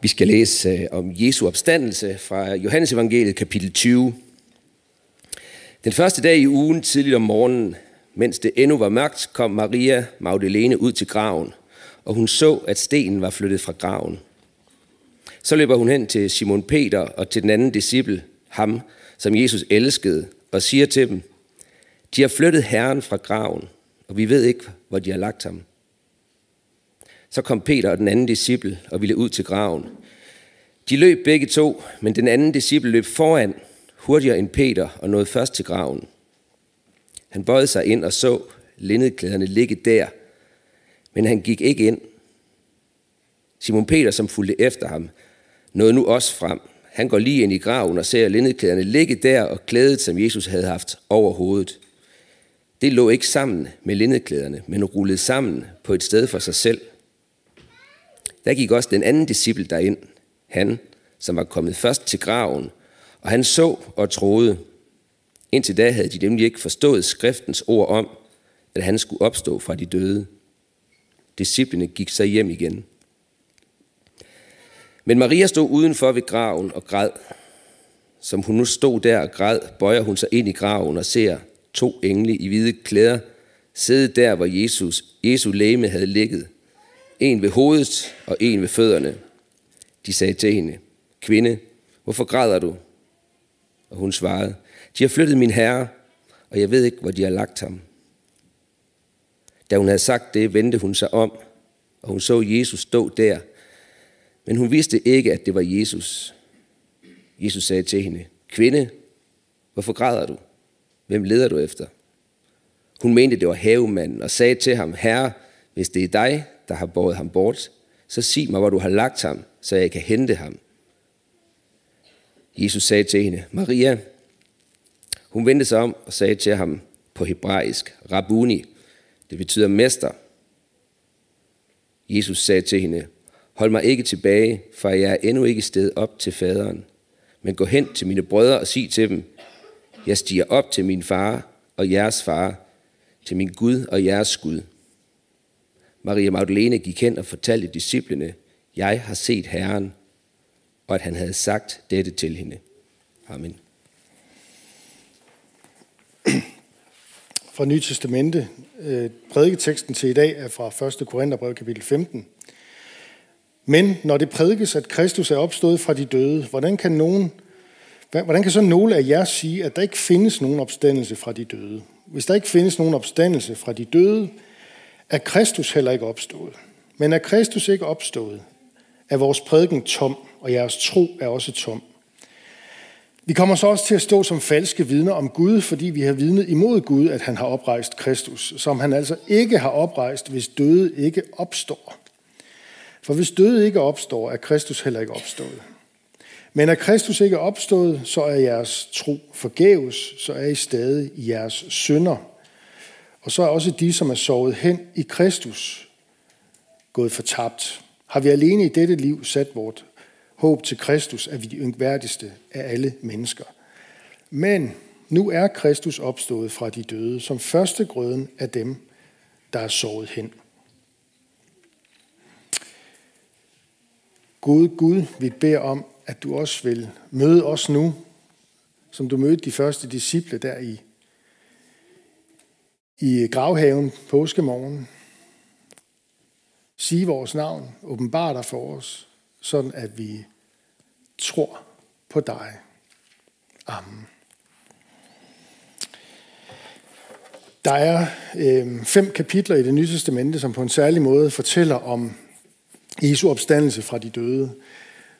Vi skal læse øh, om Jesu opstandelse fra Johannes Evangeliet kapitel 20. Den første dag i ugen, tidligt om morgenen, mens det endnu var mørkt, kom Maria Magdalene ud til graven, og hun så, at stenen var flyttet fra graven. Så løber hun hen til Simon Peter og til den anden disciple, ham, som Jesus elskede, og siger til dem, de har flyttet Herren fra graven, og vi ved ikke, hvor de har lagt ham. Så kom Peter og den anden disciple og ville ud til graven. De løb begge to, men den anden disciple løb foran, hurtigere end Peter, og nåede først til graven. Han bøjede sig ind og så lindeklæderne ligge der, men han gik ikke ind. Simon Peter, som fulgte efter ham, nåede nu også frem. Han går lige ind i graven og ser lindeklæderne ligge der og klædet, som Jesus havde haft over hovedet. Det lå ikke sammen med lindeklæderne, men rullede sammen på et sted for sig selv – der gik også den anden disciple derind, han, som var kommet først til graven, og han så og troede. Indtil da havde de nemlig ikke forstået skriftens ord om, at han skulle opstå fra de døde. Disciplene gik så hjem igen. Men Maria stod udenfor ved graven og græd. Som hun nu stod der og græd, bøjer hun sig ind i graven og ser to engle i hvide klæder sidde der, hvor Jesus, Jesu læme havde ligget – en ved hovedet og en ved fødderne. De sagde til hende, kvinde, hvorfor græder du? Og hun svarede, de har flyttet min herre, og jeg ved ikke, hvor de har lagt ham. Da hun havde sagt det, vendte hun sig om, og hun så Jesus stå der, men hun vidste ikke, at det var Jesus. Jesus sagde til hende, kvinde, hvorfor græder du? Hvem leder du efter? Hun mente, det var havemanden, og sagde til ham, herre, hvis det er dig, der har båret ham bort, så sig mig, hvor du har lagt ham, så jeg kan hente ham. Jesus sagde til hende, Maria. Hun vendte sig om og sagde til ham på hebraisk, Rabuni, det betyder mester. Jesus sagde til hende, hold mig ikke tilbage, for jeg er endnu ikke sted op til faderen. Men gå hen til mine brødre og sig til dem, jeg stiger op til min far og jeres far, til min Gud og jeres Gud. Maria Magdalene gik hen og fortalte disciplene, jeg har set Herren, og at han havde sagt dette til hende. Amen. Fra Nye Testamente. Øh, prædiketeksten til i dag er fra 1. Korintherbrev kapitel 15. Men når det prædikes, at Kristus er opstået fra de døde, hvordan kan, nogen, hvordan kan så nogle af jer sige, at der ikke findes nogen opstandelse fra de døde? Hvis der ikke findes nogen opstandelse fra de døde, er Kristus heller ikke opstået. Men er Kristus ikke opstået, er vores prædiken tom, og jeres tro er også tom. Vi kommer så også til at stå som falske vidner om Gud, fordi vi har vidnet imod Gud, at han har oprejst Kristus, som han altså ikke har oprejst, hvis døde ikke opstår. For hvis døde ikke opstår, er Kristus heller ikke opstået. Men er Kristus ikke opstået, så er jeres tro forgæves, så er I stadig i jeres synder og så er også de, som er sovet hen i Kristus, gået fortabt. Har vi alene i dette liv sat vort håb til Kristus, er vi de yngværdigste af alle mennesker. Men nu er Kristus opstået fra de døde, som første grøden af dem, der er sovet hen. Gud, Gud, vi beder om, at du også vil møde os nu, som du mødte de første disciple der i i gravhaven påskemorgen. Sige vores navn, åbenbar dig for os, sådan at vi tror på dig. Amen. Der er øh, fem kapitler i det nye testamente, som på en særlig måde fortæller om Jesu opstandelse fra de døde.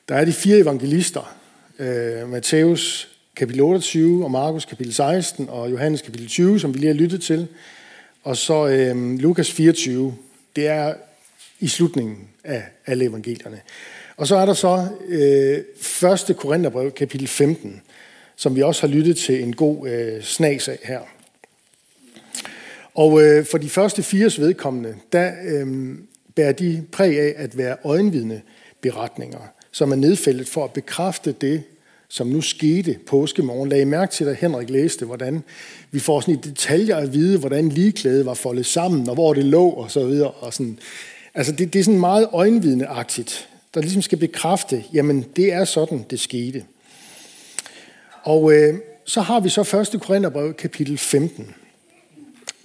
Der er de fire evangelister, øh, Matthæus, kapitel 28, og Markus kapitel 16, og Johannes kapitel 20, som vi lige har lyttet til. Og så øh, Lukas 24, det er i slutningen af alle evangelierne. Og så er der så øh, 1. Korintherbrev, kapitel 15, som vi også har lyttet til en god øh, snas af her. Og øh, for de første fires vedkommende, der øh, bærer de præg af at være øjenvidne beretninger, som er nedfældet for at bekræfte det, som nu skete påskemorgen. Lag I mærke til, at Henrik læste, hvordan vi får sådan i detaljer at vide, hvordan ligeklædet var foldet sammen, og hvor det lå, og så videre. Og sådan. Altså, det, det er sådan meget øjenvidneagtigt. der ligesom skal bekræfte, jamen det er sådan, det skete. Og øh, så har vi så 1. Korintherbrev kapitel 15.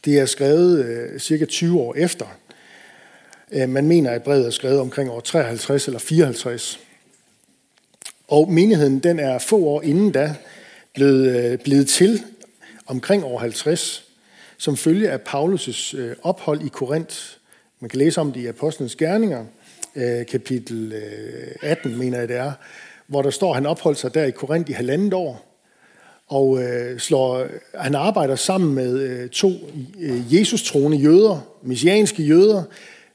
Det er skrevet øh, cirka 20 år efter. Øh, man mener, at brevet er skrevet omkring år 53 eller 54. Og menigheden den er få år inden da blevet, øh, blevet til omkring år 50, som følge af Paulus' øh, ophold i Korinth. Man kan læse om det i Apostlenes Gerninger, øh, kapitel 18, mener jeg det er, hvor der står, at han opholdt sig der i Korinth i halvandet år, og øh, slår, han arbejder sammen med øh, to øh, Jesus-troende jøder, messianske jøder,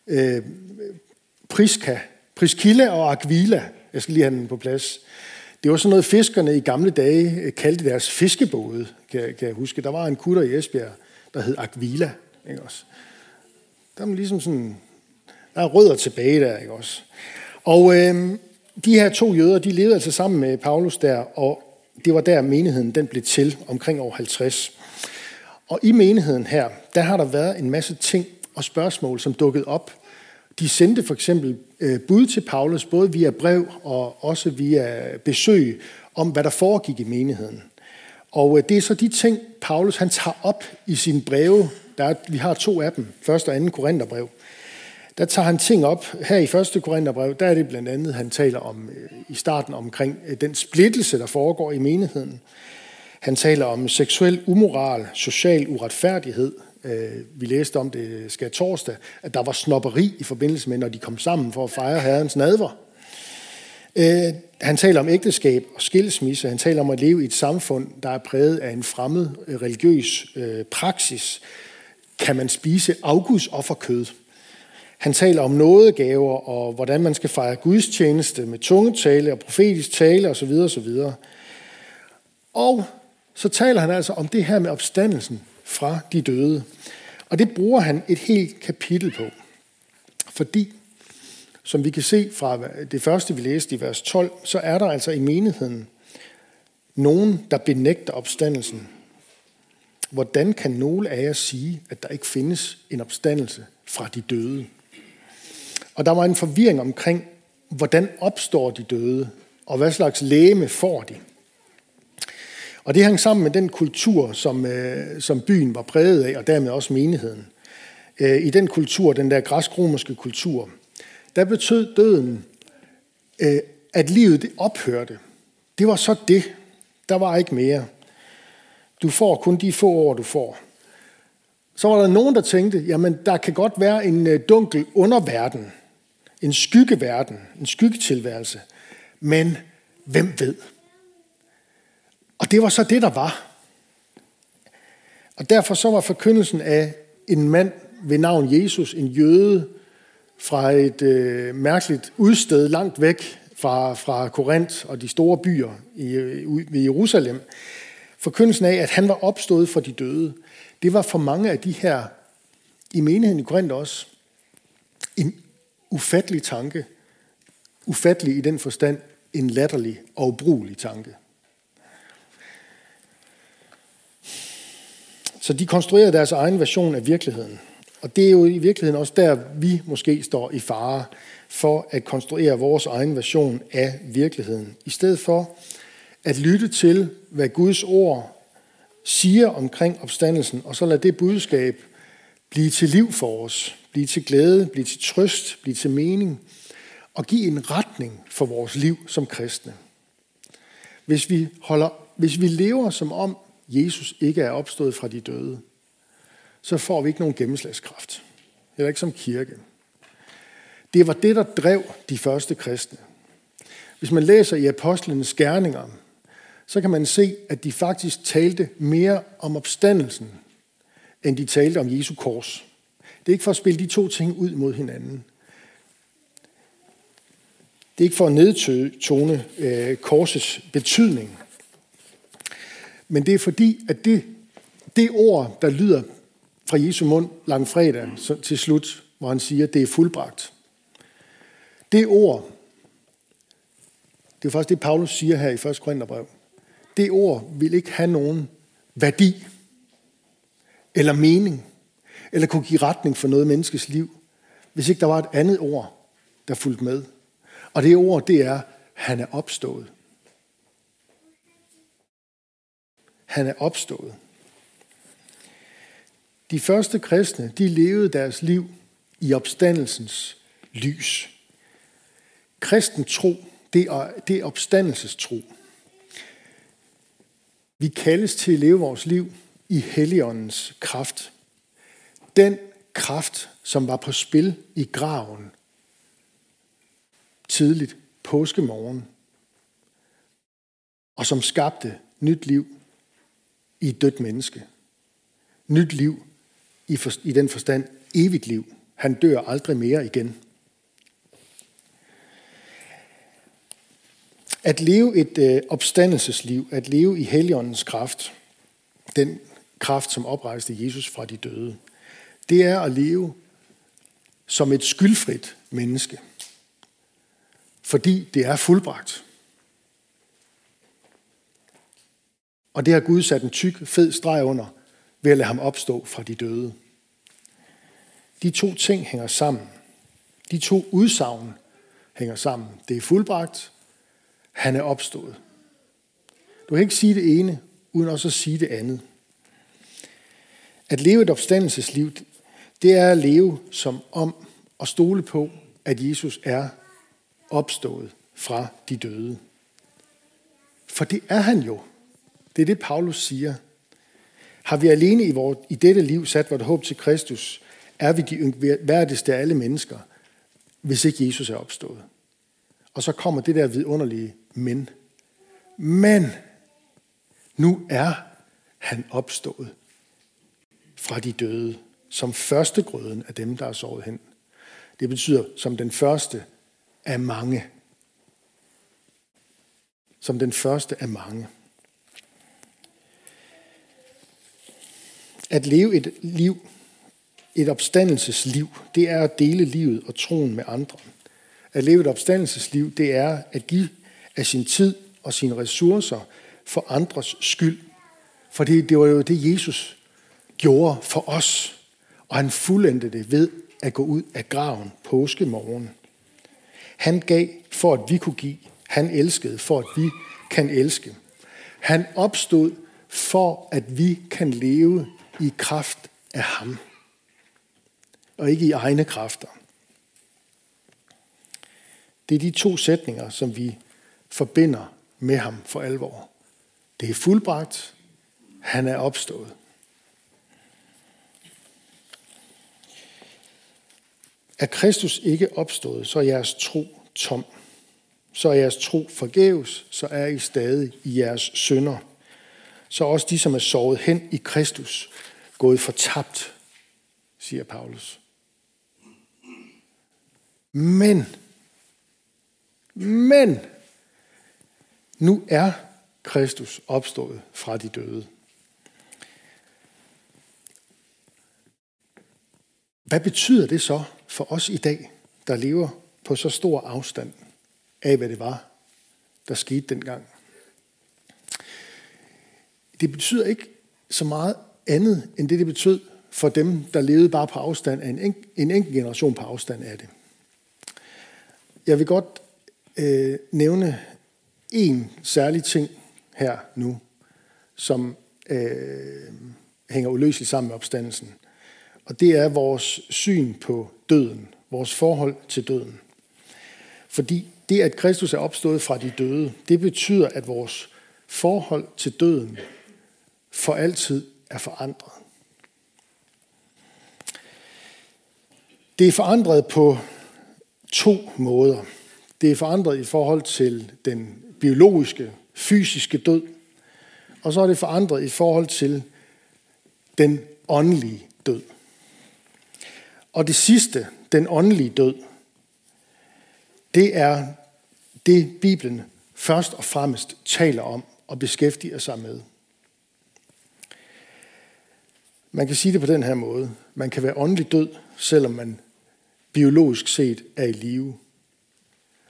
øh, Priska, Priskilla og Aquila. Jeg skal lige have den på plads. Det var sådan noget, fiskerne i gamle dage øh, kaldte deres fiskebåde, kan, kan jeg huske. Der var en kutter i Esbjerg, der hed Aquila. Ikke også? Der er ligesom sådan, der er rødder tilbage der, ikke også? Og øh, de her to jøder, de levede altså sammen med Paulus der, og det var der menigheden den blev til, omkring år 50. Og i menigheden her, der har der været en masse ting og spørgsmål, som dukkede op. De sendte for eksempel Øh, bud til Paulus, både via brev og også via besøg, om hvad der foregik i menigheden. Og øh, det er så de ting, Paulus han tager op i sine breve. Der er, vi har to af dem, første og anden Korintherbrev der tager han ting op. Her i første Korintherbrev, der er det blandt andet, han taler om øh, i starten omkring den splittelse, der foregår i menigheden. Han taler om seksuel umoral, social uretfærdighed. Øh, vi læste om det øh, skal torsdag, at der var snopperi i forbindelse med, når de kom sammen for at fejre herrens nadver. Øh, han taler om ægteskab og skilsmisse. Han taler om at leve i et samfund, der er præget af en fremmed øh, religiøs praksis. Kan man spise afguds offerkød? Han taler om nådegaver og hvordan man skal fejre gudstjeneste med tungetale og profetisk tale osv. osv. Og så taler han altså om det her med opstandelsen fra de døde. Og det bruger han et helt kapitel på. Fordi, som vi kan se fra det første, vi læste i vers 12, så er der altså i menigheden nogen, der benægter opstandelsen. Hvordan kan nogle af jer sige, at der ikke findes en opstandelse fra de døde? Og der var en forvirring omkring, hvordan opstår de døde, og hvad slags lægeme får de. Og det hang sammen med den kultur, som, øh, som byen var præget af, og dermed også menigheden. Øh, I den kultur, den der græsk-romerske kultur, der betød døden, øh, at livet det ophørte. Det var så det. Der var ikke mere. Du får kun de få år, du får. Så var der nogen, der tænkte, jamen der kan godt være en øh, dunkel underverden, en skyggeverden, en skyggetilværelse. Men hvem ved? Og det var så det, der var. Og derfor så var forkyndelsen af en mand ved navn Jesus, en jøde fra et øh, mærkeligt udsted langt væk fra, fra Korinth og de store byer i, øh, i Jerusalem. Forkyndelsen af, at han var opstået for de døde, det var for mange af de her i menigheden i Korinth også en ufattelig tanke. Ufattelig i den forstand en latterlig og ubrugelig tanke. Så de konstruerede deres egen version af virkeligheden. Og det er jo i virkeligheden også der, vi måske står i fare for at konstruere vores egen version af virkeligheden. I stedet for at lytte til, hvad Guds ord siger omkring opstandelsen, og så lade det budskab blive til liv for os blive til glæde, blive til trøst, blive til mening og give en retning for vores liv som kristne. Hvis vi, holder, hvis vi lever som om Jesus ikke er opstået fra de døde, så får vi ikke nogen gennemslagskraft. Heller ikke som kirke. Det var det, der drev de første kristne. Hvis man læser i apostlenes gerninger, så kan man se, at de faktisk talte mere om opstandelsen, end de talte om Jesu kors. Det er ikke for at spille de to ting ud mod hinanden. Det er ikke for at nedtone øh, korsets betydning. Men det er fordi, at det, det ord, der lyder fra Jesu mund langfredag til slut, hvor han siger, at det er fuldbragt. Det ord, det er faktisk det, Paulus siger her i 1. Korintherbrev. Det ord vil ikke have nogen værdi eller mening eller kunne give retning for noget menneskes liv, hvis ikke der var et andet ord, der fulgte med. Og det ord, det er, han er opstået. Han er opstået. De første kristne, de levede deres liv i opstandelsens lys. Kristen tro, det er, det er opstandelsestro. Vi kaldes til at leve vores liv i Helligåndens kraft. Den kraft, som var på spil i graven tidligt påskemorgen, og som skabte nyt liv i et dødt menneske. Nyt liv i, for, i den forstand evigt liv. Han dør aldrig mere igen. At leve et øh, opstandelsesliv, at leve i Helligåndens kraft, den kraft, som oprejste Jesus fra de døde, det er at leve som et skyldfrit menneske. Fordi det er fuldbragt. Og det har Gud sat en tyk, fed streg under ved at lade ham opstå fra de døde. De to ting hænger sammen. De to udsagn hænger sammen. Det er fuldbragt. Han er opstået. Du kan ikke sige det ene, uden også at sige det andet. At leve et opstandelsesliv, det er at leve som om og stole på, at Jesus er opstået fra de døde. For det er han jo. Det er det, Paulus siger. Har vi alene i, vores, i dette liv sat vores håb til Kristus, er vi de værdigste af alle mennesker, hvis ikke Jesus er opstået. Og så kommer det der vidunderlige men. Men nu er han opstået fra de døde, som første grøden af dem, der er sovet hen. Det betyder som den første af mange. Som den første af mange. At leve et liv, et opstandelsesliv, det er at dele livet og troen med andre. At leve et opstandelsesliv, det er at give af sin tid og sine ressourcer for andres skyld. For det, det var jo det, Jesus gjorde for os. Og han fuldendte det ved at gå ud af graven påskemorgen. Han gav for, at vi kunne give. Han elskede for, at vi kan elske. Han opstod for, at vi kan leve i kraft af ham. Og ikke i egne kræfter. Det er de to sætninger, som vi forbinder med ham for alvor. Det er fuldbragt. Han er opstået. Er Kristus ikke opstået, så er jeres tro tom. Så er jeres tro forgæves, så er I stadig i jeres synder. Så også de, som er sovet hen i Kristus, gået fortabt, siger Paulus. Men, men, nu er Kristus opstået fra de døde. Hvad betyder det så for os i dag, der lever på så stor afstand af, hvad det var, der skete dengang? Det betyder ikke så meget andet, end det, det betød for dem, der levede bare på afstand af en, en, en enkelt generation på afstand af det. Jeg vil godt øh, nævne en særlig ting her nu, som øh, hænger uløseligt sammen med opstandelsen. Og det er vores syn på døden, vores forhold til døden. Fordi det, at Kristus er opstået fra de døde, det betyder, at vores forhold til døden for altid er forandret. Det er forandret på to måder. Det er forandret i forhold til den biologiske, fysiske død, og så er det forandret i forhold til den åndelige død. Og det sidste, den åndelige død, det er det, Bibelen først og fremmest taler om og beskæftiger sig med. Man kan sige det på den her måde. Man kan være åndelig død, selvom man biologisk set er i live.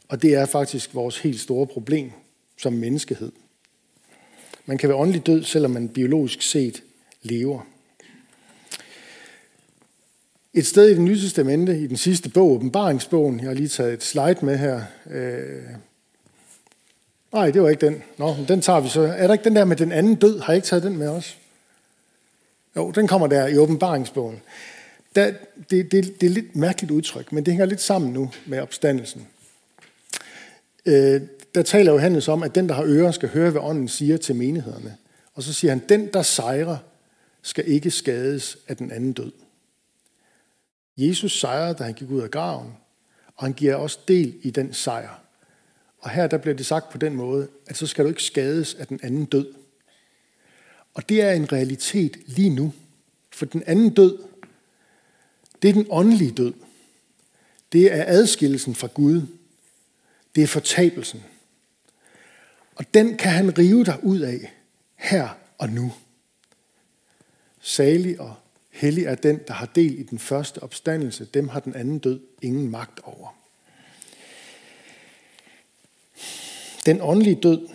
Og det er faktisk vores helt store problem som menneskehed. Man kan være åndelig død, selvom man biologisk set lever. Et sted i det nye testamente, i den sidste bog, åbenbaringsbogen, jeg har lige taget et slide med her. Øh, nej, det var ikke den. Nå, den tager vi så. Er der ikke den der med den anden død? Har jeg ikke taget den med os? Jo, den kommer der i åbenbaringsbogen. Der, det, det, det er et lidt mærkeligt udtryk, men det hænger lidt sammen nu med opstandelsen. Øh, der taler Johannes om, at den, der har ører, skal høre, hvad ånden siger til menighederne. Og så siger han, den, der sejrer, skal ikke skades af den anden død. Jesus sejrede, da han gik ud af graven, og han giver også del i den sejr. Og her der bliver det sagt på den måde, at så skal du ikke skades af den anden død. Og det er en realitet lige nu. For den anden død, det er den åndelige død. Det er adskillelsen fra Gud. Det er fortabelsen. Og den kan han rive dig ud af her og nu. Salig og hellig er den, der har del i den første opstandelse. Dem har den anden død ingen magt over. Den åndelige død,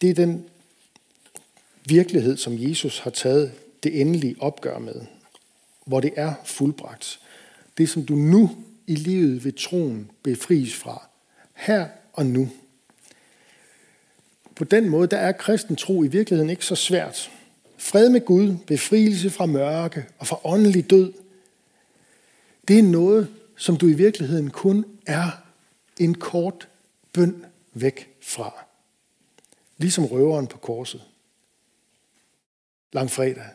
det er den virkelighed, som Jesus har taget det endelige opgør med, hvor det er fuldbragt. Det, som du nu i livet ved troen befries fra, her og nu. På den måde, der er kristen tro i virkeligheden ikke så svært. Fred med Gud, befrielse fra mørke og fra åndelig død, det er noget, som du i virkeligheden kun er en kort bøn væk fra. Ligesom røveren på korset. Langfredag,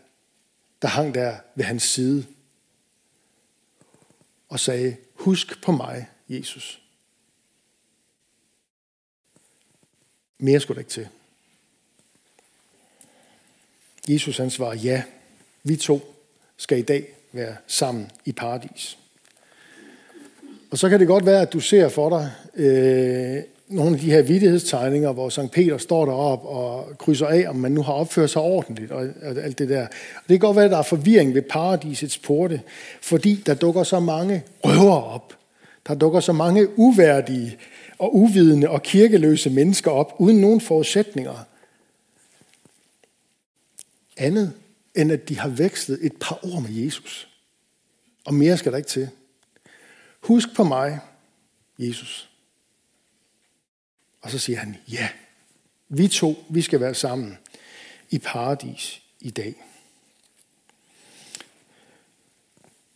der hang der ved hans side og sagde, husk på mig, Jesus. Mere skulle der ikke til. Jesus han svarer, ja, vi to skal i dag være sammen i paradis. Og så kan det godt være, at du ser for dig øh, nogle af de her vidtighedstegninger, hvor Sankt Peter står derop og krydser af, om man nu har opført sig ordentligt og alt det der. Og det kan godt være, at der er forvirring ved paradisets porte, fordi der dukker så mange røver op. Der dukker så mange uværdige og uvidende og kirkeløse mennesker op, uden nogen forudsætninger. Andet end at de har vekslet et par ord med Jesus. Og mere skal der ikke til. Husk på mig, Jesus. Og så siger han, ja, vi to, vi skal være sammen i paradis i dag.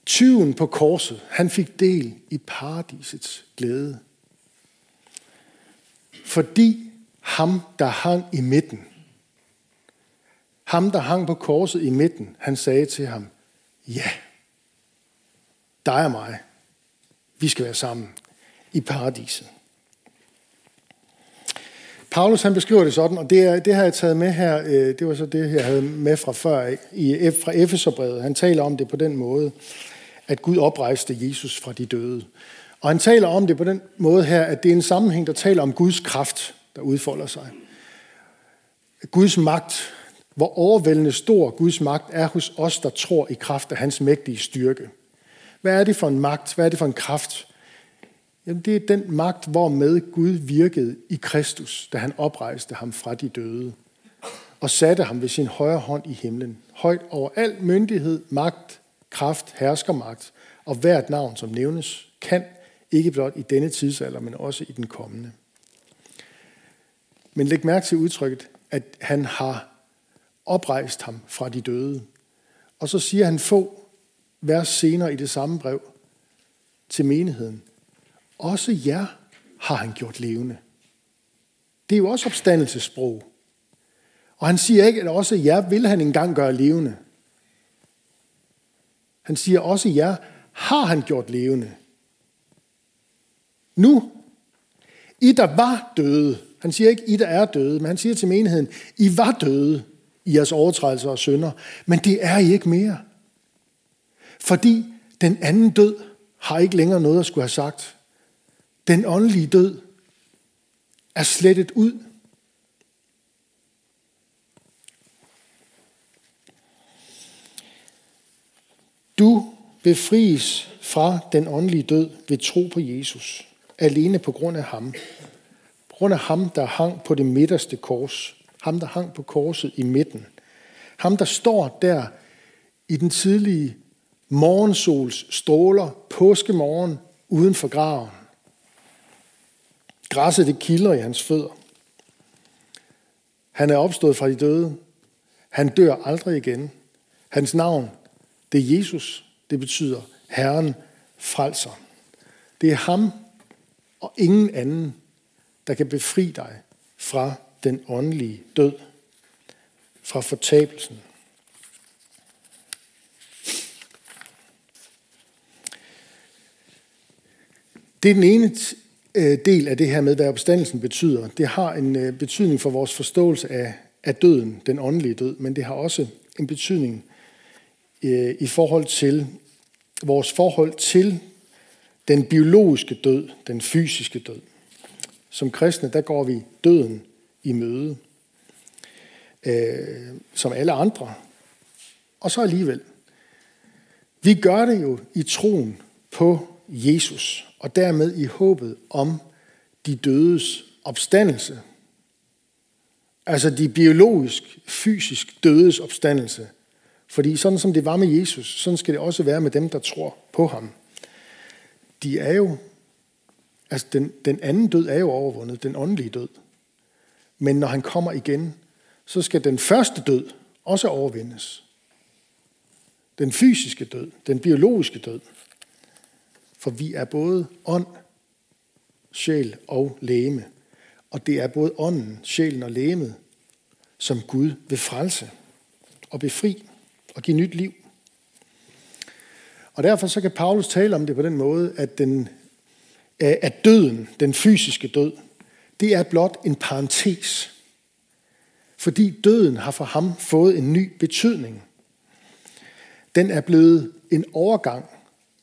Tyven på korset, han fik del i paradisets glæde. Fordi ham, der hang i midten, ham, der hang på korset i midten, han sagde til ham, ja, dig og mig, vi skal være sammen i paradiset. Paulus han beskriver det sådan, og det, er, det har jeg taget med her, øh, det var så det, jeg havde med fra før, i, fra Efeserbrevet. Han taler om det på den måde, at Gud oprejste Jesus fra de døde. Og han taler om det på den måde her, at det er en sammenhæng, der taler om Guds kraft, der udfolder sig. Guds magt, hvor overvældende stor Guds magt er hos os, der tror i kraft af hans mægtige styrke. Hvad er det for en magt? Hvad er det for en kraft? Jamen, det er den magt, hvormed Gud virkede i Kristus, da han oprejste ham fra de døde og satte ham ved sin højre hånd i himlen, højt over al myndighed, magt, kraft, herskermagt og hvert navn, som nævnes, kan ikke blot i denne tidsalder, men også i den kommende. Men læg mærke til udtrykket, at han har oprejst ham fra de døde. Og så siger han få vers senere i det samme brev til menigheden. Også jer har han gjort levende. Det er jo også opstandelsesprog. Og han siger ikke, at også jer vil han engang gøre levende. Han siger også jer har han gjort levende. Nu, I der var døde, han siger ikke, I der er døde, men han siger til menigheden, I var døde i jeres overtrædelser og synder, men det er I ikke mere. Fordi den anden død har ikke længere noget at skulle have sagt. Den åndelige død er slettet ud. Du befries fra den åndelige død ved tro på Jesus, alene på grund af ham. På grund af ham, der hang på det midterste kors. Ham, der hang på korset i midten. Ham, der står der i den tidlige morgensols stråler, påskemorgen uden for graven. Græsset det kilder i hans fødder. Han er opstået fra de døde. Han dør aldrig igen. Hans navn, det er Jesus. Det betyder Herren frelser. Det er ham og ingen anden, der kan befri dig fra den åndelige død, fra fortabelsen. Det er den ene Øh, del af det her med, hvad opstandelsen betyder. Det har en øh, betydning for vores forståelse af, af døden, den åndelige død, men det har også en betydning øh, i forhold til vores forhold til den biologiske død, den fysiske død. Som kristne, der går vi døden i møde, øh, som alle andre. Og så alligevel. Vi gør det jo i troen på Jesus, og dermed i håbet om de dødes opstandelse. Altså de biologisk, fysisk dødes opstandelse. Fordi sådan som det var med Jesus, sådan skal det også være med dem, der tror på ham. De er jo, altså den, den anden død er jo overvundet, den åndelige død. Men når han kommer igen, så skal den første død også overvindes. Den fysiske død, den biologiske død. For vi er både ånd, sjæl og læme. Og det er både ånden, sjælen og læmet, som Gud vil frelse og befri og give nyt liv. Og derfor så kan Paulus tale om det på den måde, at, den, øh, at døden, den fysiske død, det er blot en parentes. Fordi døden har for ham fået en ny betydning. Den er blevet en overgang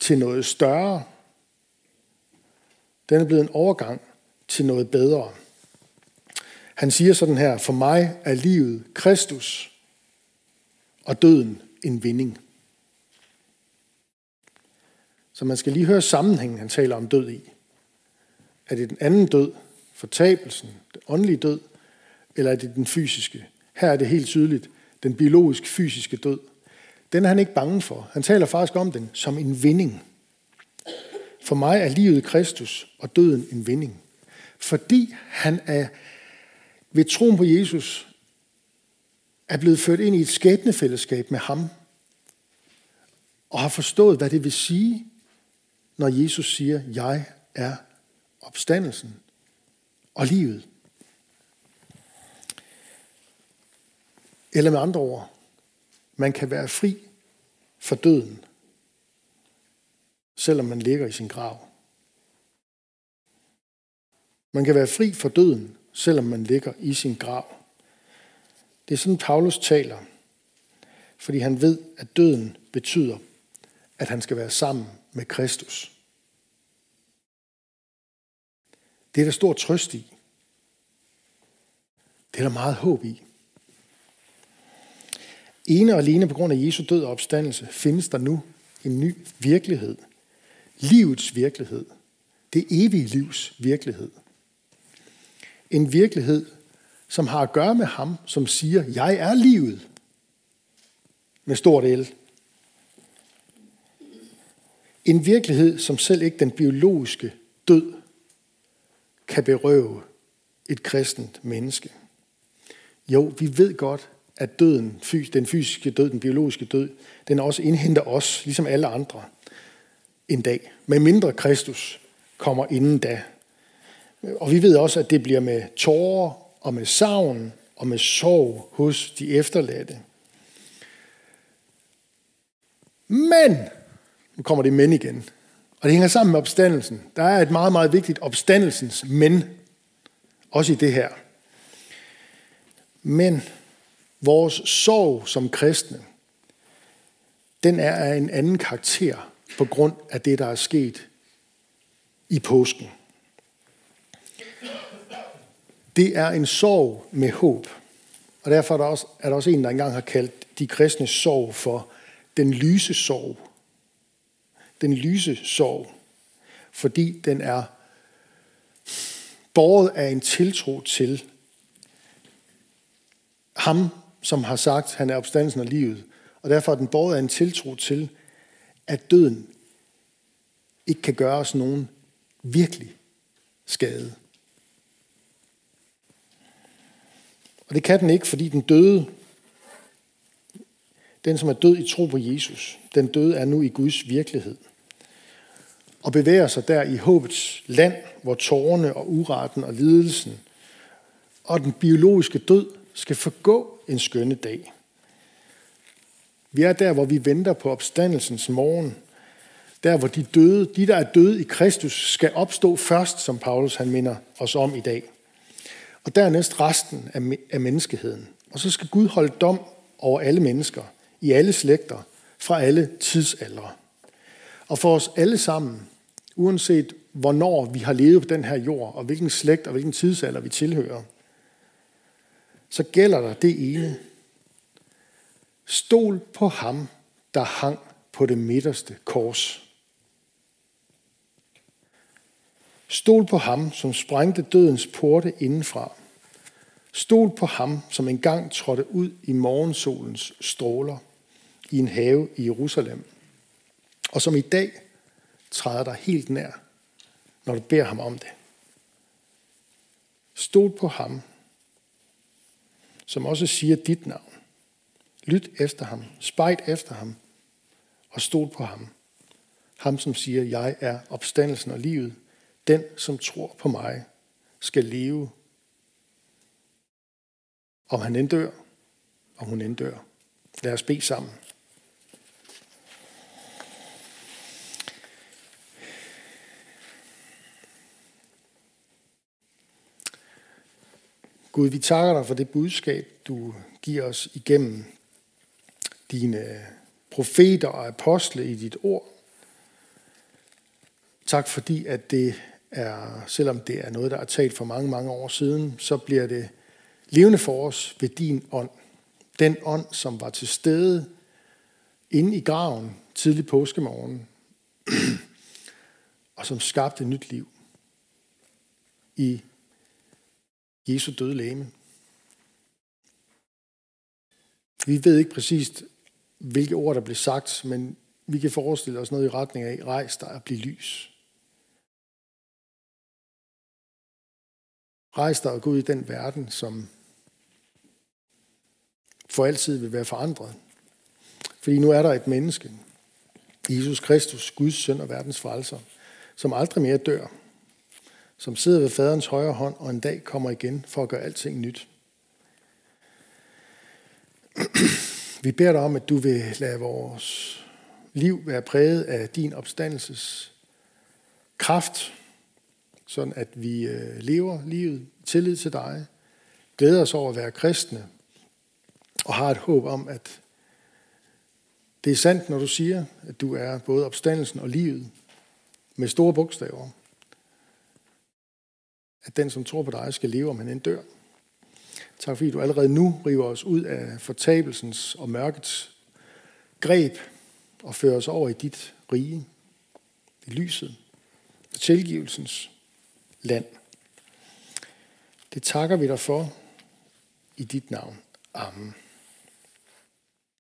til noget større. Den er blevet en overgang til noget bedre. Han siger sådan her, for mig er livet Kristus, og døden en vinding. Så man skal lige høre sammenhængen, han taler om død i. Er det den anden død, fortabelsen, den åndelige død, eller er det den fysiske? Her er det helt tydeligt, den biologisk fysiske død. Den er han ikke bange for. Han taler faktisk om den som en vinding. For mig er livet Kristus og døden en vinding. Fordi han er ved troen på Jesus er blevet ført ind i et skæbnefællesskab med ham, og har forstået, hvad det vil sige, når Jesus siger, jeg er opstandelsen og livet. Eller med andre ord, man kan være fri for døden, selvom man ligger i sin grav. Man kan være fri for døden, selvom man ligger i sin grav. Det er sådan, Paulus taler, fordi han ved, at døden betyder, at han skal være sammen med Kristus. Det er der stor trøst i. Det er der meget håb i. Ene og alene på grund af Jesu død og opstandelse findes der nu en ny virkelighed. Livets virkelighed. Det evige livs virkelighed. En virkelighed, som har at gøre med ham, som siger, jeg er livet. Med stort L. En virkelighed, som selv ikke den biologiske død kan berøve et kristent menneske. Jo, vi ved godt, at døden, den fysiske død, den biologiske død, den også indhenter os, ligesom alle andre, en dag. Med mindre Kristus kommer inden da. Og vi ved også, at det bliver med tårer og med savn og med sorg hos de efterladte. Men, nu kommer det men igen, og det hænger sammen med opstandelsen. Der er et meget, meget vigtigt opstandelsens men, også i det her. Men vores sorg som kristne, den er af en anden karakter på grund af det, der er sket i påsken. Det er en sorg med håb. Og derfor er der, også, er der også en, der engang har kaldt de kristne sorg for den lyse sorg. Den lyse sorg. Fordi den er båret af en tiltro til ham, som har sagt, han er opstandelsen af livet. Og derfor er den båret af en tiltro til, at døden ikke kan gøre os nogen virkelig skade. Og det kan den ikke, fordi den døde, den som er død i tro på Jesus, den døde er nu i Guds virkelighed. Og bevæger sig der i håbets land, hvor tårerne og uretten og lidelsen og den biologiske død skal forgå en skønne dag. Vi er der, hvor vi venter på opstandelsens morgen. Der, hvor de døde, de der er døde i Kristus, skal opstå først, som Paulus han minder os om i dag. Og dernæst resten af menneskeheden. Og så skal Gud holde dom over alle mennesker, i alle slægter, fra alle tidsaldre. Og for os alle sammen, uanset hvornår vi har levet på den her jord, og hvilken slægt og hvilken tidsalder vi tilhører, så gælder der det ene. Stol på ham, der hang på det midterste kors. Stol på ham, som sprængte dødens porte indenfra. Stol på ham, som engang trådte ud i morgensolens stråler i en have i Jerusalem, og som i dag træder dig helt nær, når du beder ham om det. Stol på ham, som også siger dit navn. Lyt efter ham, spejt efter ham, og stol på ham. Ham, som siger, jeg er opstandelsen og livet. Den, som tror på mig, skal leve, om han end dør, om hun end dør. Lad os bede sammen. Gud, vi takker dig for det budskab, du giver os igennem dine profeter og apostle i dit ord. Tak fordi, at det er, selvom det er noget, der er talt for mange, mange år siden, så bliver det levende for os ved din ånd. Den ånd, som var til stede inde i graven tidlig påskemorgen, og som skabte nyt liv i Jesu døde læme. Vi ved ikke præcist, hvilke ord der blev sagt, men vi kan forestille os noget i retning af, rejs dig og bliv lys. Rejs dig og gå ud i den verden, som for altid vil være forandret. Fordi nu er der et menneske, Jesus Kristus, Guds søn og verdens frelser, som aldrig mere dør, som sidder ved faderens højre hånd og en dag kommer igen for at gøre alting nyt. Vi beder dig om, at du vil lade vores liv være præget af din opstandelses kraft, sådan at vi øh, lever livet i tillid til dig, glæder os over at være kristne, og har et håb om, at det er sandt, når du siger, at du er både opstandelsen og livet med store bogstaver at den, som tror på dig, skal leve, om han end dør. Tak fordi du allerede nu river os ud af fortabelsens og mørkets greb og fører os over i dit rige, i lyset, i tilgivelsens land. Det takker vi dig for i dit navn. Amen.